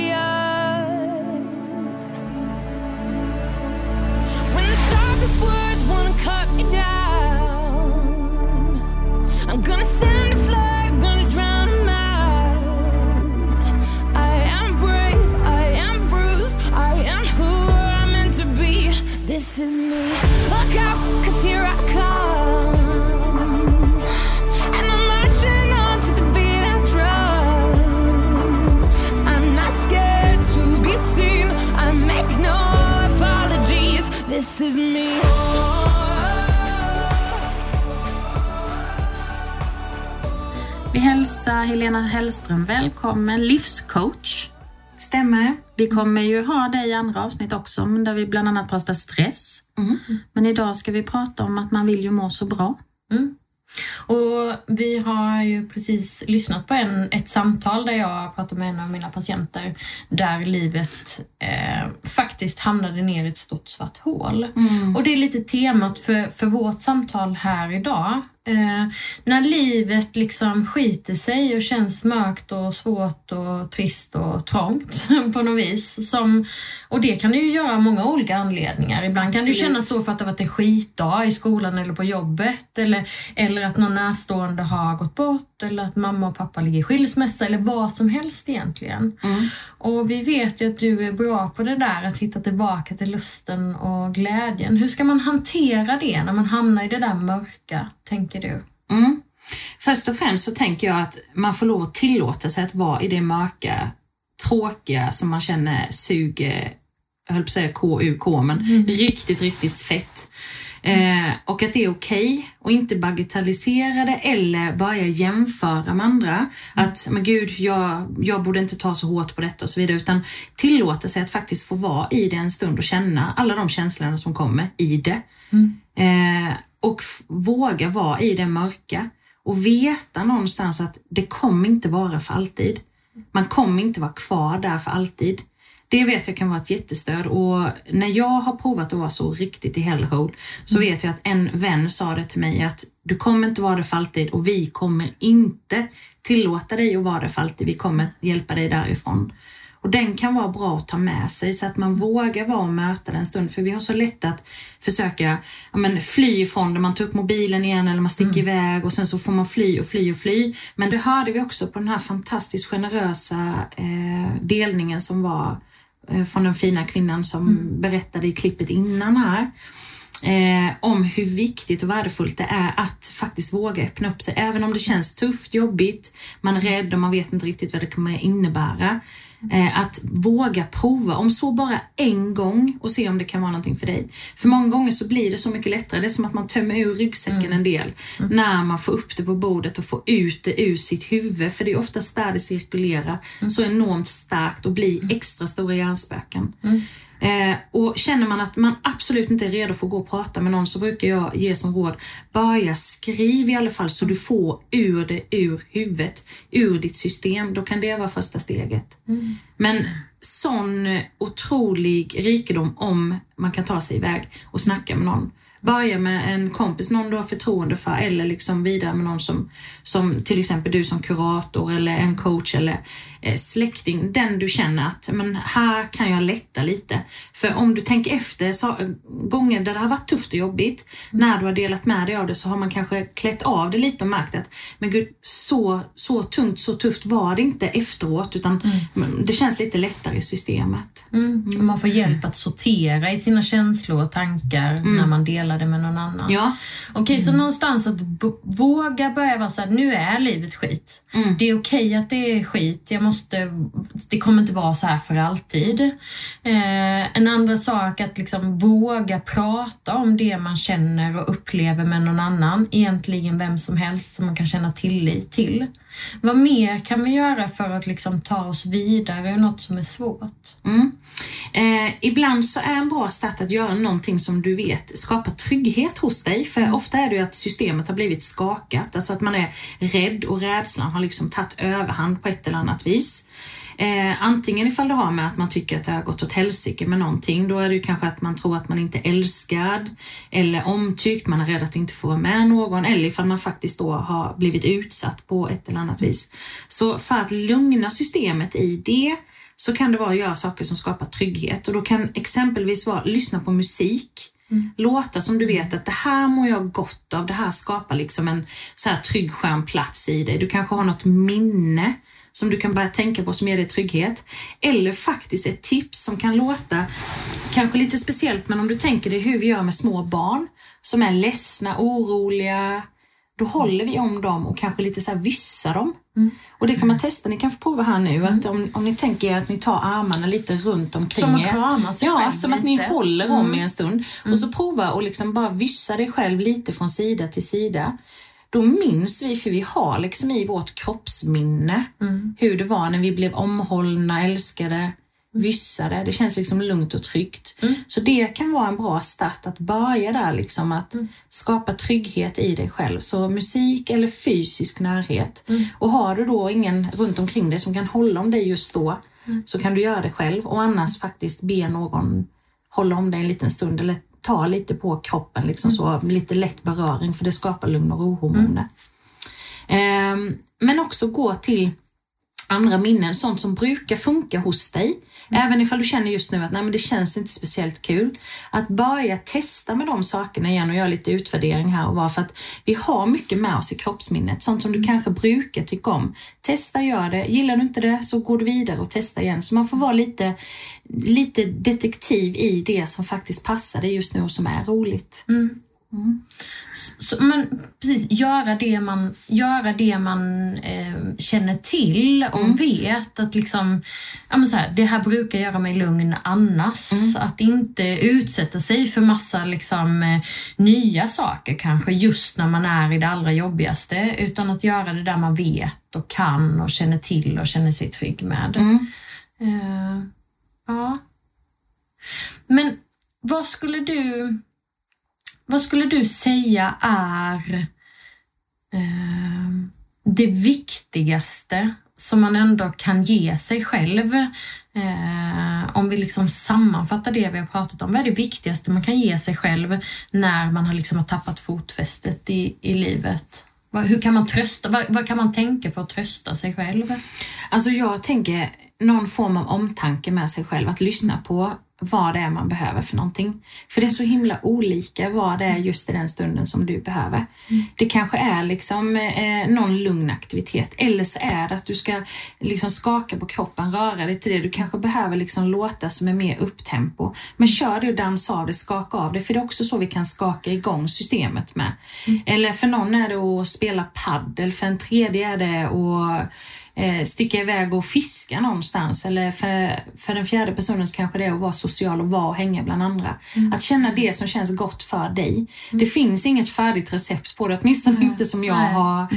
This is me. Look here I come. And I'm marching on to the beat I drum. I'm not scared to be seen. I make no apologies. This is me. Vi hälsar Helena Hellström välkommen, livscoach. Stämmer. Vi kommer ju ha dig i andra avsnitt också, där vi bland annat pratar stress. Men idag ska vi prata om att man vill ju må så bra. Och vi har ju precis lyssnat på en, ett samtal där jag pratade med en av mina patienter där livet eh, faktiskt hamnade ner i ett stort svart hål. Och det är lite temat för, för vårt samtal här idag. Eh, när livet liksom skiter sig och känns mörkt och svårt och trist och trångt på något vis. Som, och det kan det ju göra av många olika anledningar. Ibland kan det ju kännas så för att det har varit en skitdag i skolan eller på jobbet eller, eller att någon närstående har gått bort eller att mamma och pappa ligger i skilsmässa eller vad som helst egentligen. Och vi vet ju att du är bra på det där att hitta tillbaka till lusten och glädjen. Hur ska man hantera det när man hamnar i det där mörka, tänker du? Mm. Först och främst så tänker jag att man får lov att tillåta sig att vara i det mörka, tråkiga som man känner suger, jag höll på att säga KUK, men riktigt, riktigt fett. Eh, och att det är okej och inte bagatellisera det eller börja jämföra med andra. Att, men gud, jag, jag borde inte ta så hårt på detta och så vidare. Utan tillåta sig att faktiskt få vara i det en stund och känna alla de känslorna som kommer i det. Eh, och våga vara i det mörka och veta någonstans att det kommer inte vara för alltid. Man kommer inte vara kvar där för alltid. Det vet jag kan vara ett jättestöd och när jag har provat att vara så riktigt i hellhole så vet jag att en vän sa det till mig att du kommer inte vara det för alltid och vi kommer inte tillåta dig att vara det för alltid. Vi kommer hjälpa dig därifrån. Och den kan vara bra att ta med sig så att man vågar vara och möta den en stund. För vi har så lätt att försöka ja, men, fly ifrån det. Man tar upp mobilen igen eller man sticker iväg och sen så får man fly och fly och fly. Men det hörde vi också på den här fantastiskt generösa eh, delningen som var från den fina kvinnan som berättade i klippet innan här. Eh, om hur viktigt och värdefullt det är att faktiskt våga öppna upp sig. Även om det känns tufft, jobbigt, man är rädd och man vet inte riktigt vad det kommer innebära. Eh, att våga prova, om så bara en gång och se om det kan vara någonting för dig. För många gånger så blir det så mycket lättare. Det är som att man tömmer ur ryggsäcken en del när man får upp det på bordet och får ut det ur sitt huvud. För det är oftast där det cirkulerar så enormt starkt och blir extra stora hjärnspöken. Eh, och känner man att man absolut inte är redo för att gå och prata med någon så brukar jag ge som råd, börja skriv i alla fall så du får ur det ur huvudet, ur ditt system. Då kan det vara första steget. Men sån otrolig rikedom om man kan ta sig iväg och snacka med någon. Börja med en kompis, någon du har förtroende för eller liksom vidare med någon som, som till exempel du som kurator eller en coach eller eh, släkting. Den du känner att men här kan jag lätta lite. För om du tänker efter så, gånger där det har varit tufft och jobbigt, när du har delat med dig av det så har man kanske klätt av det lite och märkt att men gud, så, så tungt, så tufft var det inte efteråt utan det känns lite lättare i systemet. Mm. Man får hjälp att sortera i sina känslor och tankar när man delar det med någon annan. Ja. Okej, så någonstans att våga börja vara såhär, nu är livet skit. Det är okej att det är skit. Jag måste, det kommer inte vara så här för alltid. Eh, en andra sak att liksom våga prata om det man känner och upplever med någon annan. Egentligen vem som helst som man kan känna tillit till. Vad mer kan vi göra för att liksom ta oss vidare ur något som är svårt? Mm. Eh, ibland så är en bra start att göra någonting som du vet skapar trygghet hos dig. För ofta är det ju att systemet har blivit skakat, alltså att man är rädd och rädslan har liksom tagit överhand på ett eller annat vis. Eh, antingen ifall det har med att man tycker att det har gått åt helsike med någonting, då är det ju kanske att man tror att man inte är älskad eller omtyckt, man är rädd att inte få vara med någon eller ifall man faktiskt då har blivit utsatt på ett eller annat vis. Så för att lugna systemet i det så kan det vara att göra saker som skapar trygghet och då kan exempelvis vara lyssna på musik. Låtar som du vet att det här mår jag gott av, det här skapar liksom en så här trygg skön plats i dig. Du kanske har något minne som du kan börja tänka på som ger dig trygghet. Eller faktiskt ett tips som kan låta kanske lite speciellt men om du tänker dig hur vi gör med små barn som är ledsna, oroliga, då håller vi om dem och kanske lite så här vyssar dem. Och det kan man testa, ni kan få prova här nu, att om, om ni tänker er att ni tar armarna lite runt omkring Som att er. krama sig Ja, som att ni håller om i en stund. Och så prova och liksom bara vyssa dig själv lite från sida till sida. Då minns vi, för vi har liksom i vårt kroppsminne hur det var när vi blev omhållna, älskade, vyssade. Det känns liksom lugnt och tryggt. Så det kan vara en bra start att börja där, liksom att skapa trygghet i dig själv. Så musik eller fysisk närhet. Och har du då ingen runt omkring dig som kan hålla om dig just då, så kan du göra det själv och annars faktiskt be någon hålla om dig en liten stund eller ta lite på kroppen, liksom så, lite lätt beröring för det skapar lugn och ro-hormoner. Ehm, men också gå till andra minnen, sånt som brukar funka hos dig. Även ifall du känner just nu att nej, men det känns inte speciellt kul. Att börja testa med de sakerna igen och göra lite utvärdering här och var för att vi har mycket med oss i kroppsminnet. Sånt som du kanske brukar tycka om. Testa, gör det. Gillar du inte det så går du vidare och testa igen. Så man får vara lite, lite detektiv i det som faktiskt passar dig just nu och som är roligt. Så, men precis, göra det man, göra det man eh, känner till och vet att liksom, ja, men så här, det här brukar göra mig lugn annars. Att inte utsätta sig för massa liksom, eh, nya saker kanske just när man är i det allra jobbigaste utan att göra det där man vet och kan och känner till och känner sig trygg med. Eh, ja. Men vad skulle du vad skulle du säga är eh, det viktigaste som man ändå kan ge sig själv? Eh, om vi liksom sammanfattar det vi har pratat om. Vad är det viktigaste man kan ge sig själv när man har, liksom har tappat fotfästet i, i livet? Vad, hur kan man trösta? Vad, vad kan man tänka för att trösta sig själv? Alltså jag tänker någon form av omtanke med sig själv, att lyssna på vad det är man behöver för någonting. För det är så himla olika vad det är just i den stunden som du behöver. Det kanske är liksom eh, någon lugn aktivitet eller så är det att du ska liksom skaka på kroppen, röra dig till det. Du kanske behöver liksom låta som är mer upptempo. Men kör det och dansa av det, skaka av det. För det är också så vi kan skaka igång systemet med. Eller för någon är det att spela paddel, för en tredje är det att sticka iväg och fiska någonstans. Eller för, för den fjärde personen så kanske det är att vara social och vara och hänga bland andra. Att känna det som känns gott för dig. Det finns inget färdigt recept på det, åtminstone inte som jag Nej. har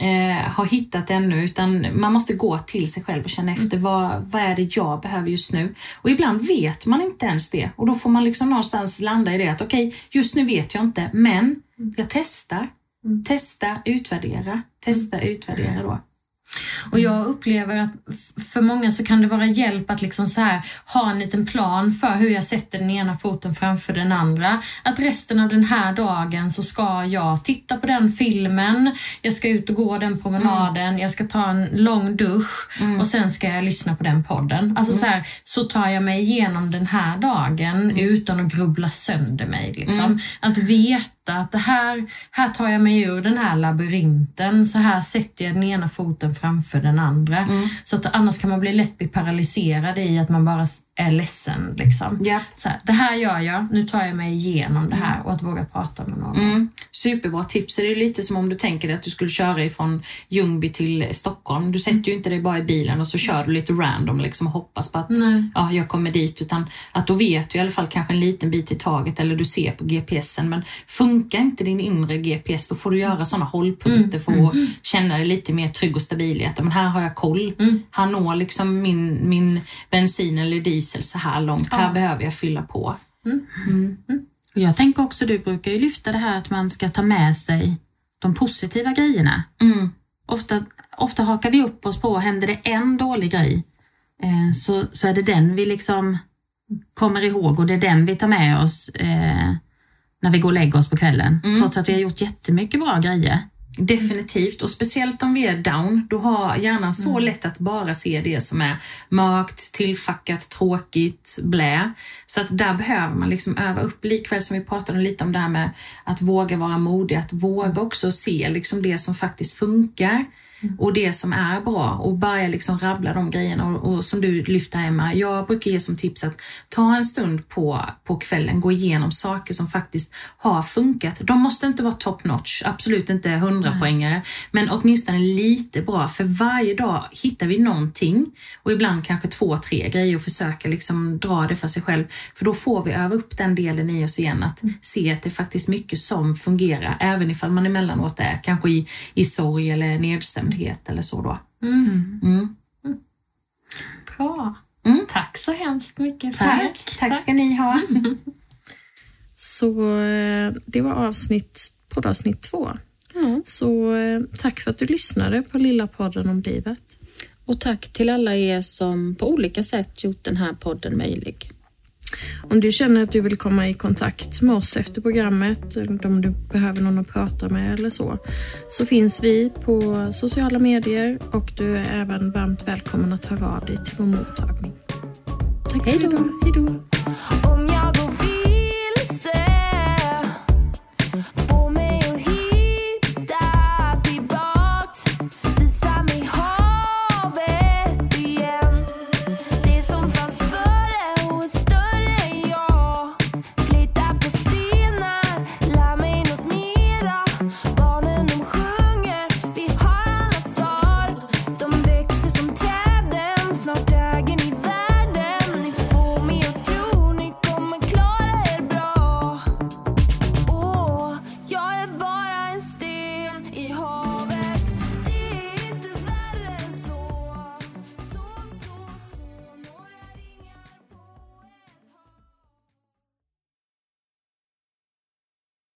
eh, har hittat ännu utan man måste gå till sig själv och känna efter vad, vad är det jag behöver just nu. Och ibland vet man inte ens det och då får man liksom någonstans landa i det att okej, just nu vet jag inte men jag testar. Testa, utvärdera, testa, utvärdera då. Och jag upplever att för många så kan det vara hjälp att liksom så här, ha en liten plan för hur jag sätter den ena foten framför den andra. Att resten av den här dagen så ska jag titta på den filmen, jag ska ut och gå den promenaden, jag ska ta en lång dusch och sen ska jag lyssna på den podden. Alltså så här, så tar jag mig igenom den här dagen utan att grubbla sönder mig. Liksom. Att veta att det här, här tar jag mig ur den här labyrinten, så här sätter jag den ena foten framför den andra. Så att annars kan man bli lätt bli paralyserad i att man bara är ledsen. Liksom. Ja. Så här, det här gör jag, nu tar jag mig igenom det här och att våga prata med någon. Mm. Superbra tips. Det är lite som om du tänker dig att du skulle köra ifrån Ljungby till Stockholm. Du sätter ju inte dig bara i bilen och så kör du lite random liksom och hoppas på att Nej. ja, jag kommer dit. Utan att då vet du i alla fall kanske en liten bit i taget eller du ser på GPSen. Men funkar inte din inre GPS då får du göra sådana hållpunkter för att känna dig lite mer trygg och stabil i att men här har jag koll. Här når liksom min, min bensin eller diesel så här långt. Här behöver jag fylla på. Och jag tänker också, du brukar ju lyfta det här att man ska ta med sig de positiva grejerna. Ofta, ofta hakar vi upp oss på, händer det en dålig grej eh, så, så är det den vi liksom kommer ihåg och det är den vi tar med oss eh, när vi går och lägger oss på kvällen. Trots att vi har gjort jättemycket bra grejer. Definitivt. Och speciellt om vi är down, då har hjärnan så lätt att bara se det som är mörkt, tillfackat, tråkigt, blä. Så att där behöver man liksom öva upp, likväl som vi pratade lite om det här med att våga vara modig, att våga också se liksom det som faktiskt funkar och det som är bra och börja liksom rabbla de grejerna och, och som du lyfter Emma, jag brukar ge som tips att ta en stund på, på kvällen, gå igenom saker som faktiskt har funkat. De måste inte vara top notch, absolut inte 100 poängare, men åtminstone lite bra. För varje dag hittar vi någonting och ibland kanske två, tre grejer och försöka liksom dra det för sig själv. För då får vi öva upp den delen i oss igen att se att det är faktiskt mycket som fungerar även ifall man emellanåt är kanske i, i sorg eller nedstämdhet eller så då. Bra. Mm. Tack så hemskt mycket. Tack, tack ska ni ha. Så eh, det var avsnitt, poddavsnitt två. Så eh, tack för att du lyssnade på Lilla podden om livet. Och tack till alla er som på olika sätt gjort den här podden möjlig. Om du känner att du vill komma i kontakt med oss efter programmet, eller om du behöver någon att prata med eller så, så finns vi på sociala medier och du är även varmt välkommen att höra av dig till vår mottagning. Tack Hej då. Hej då.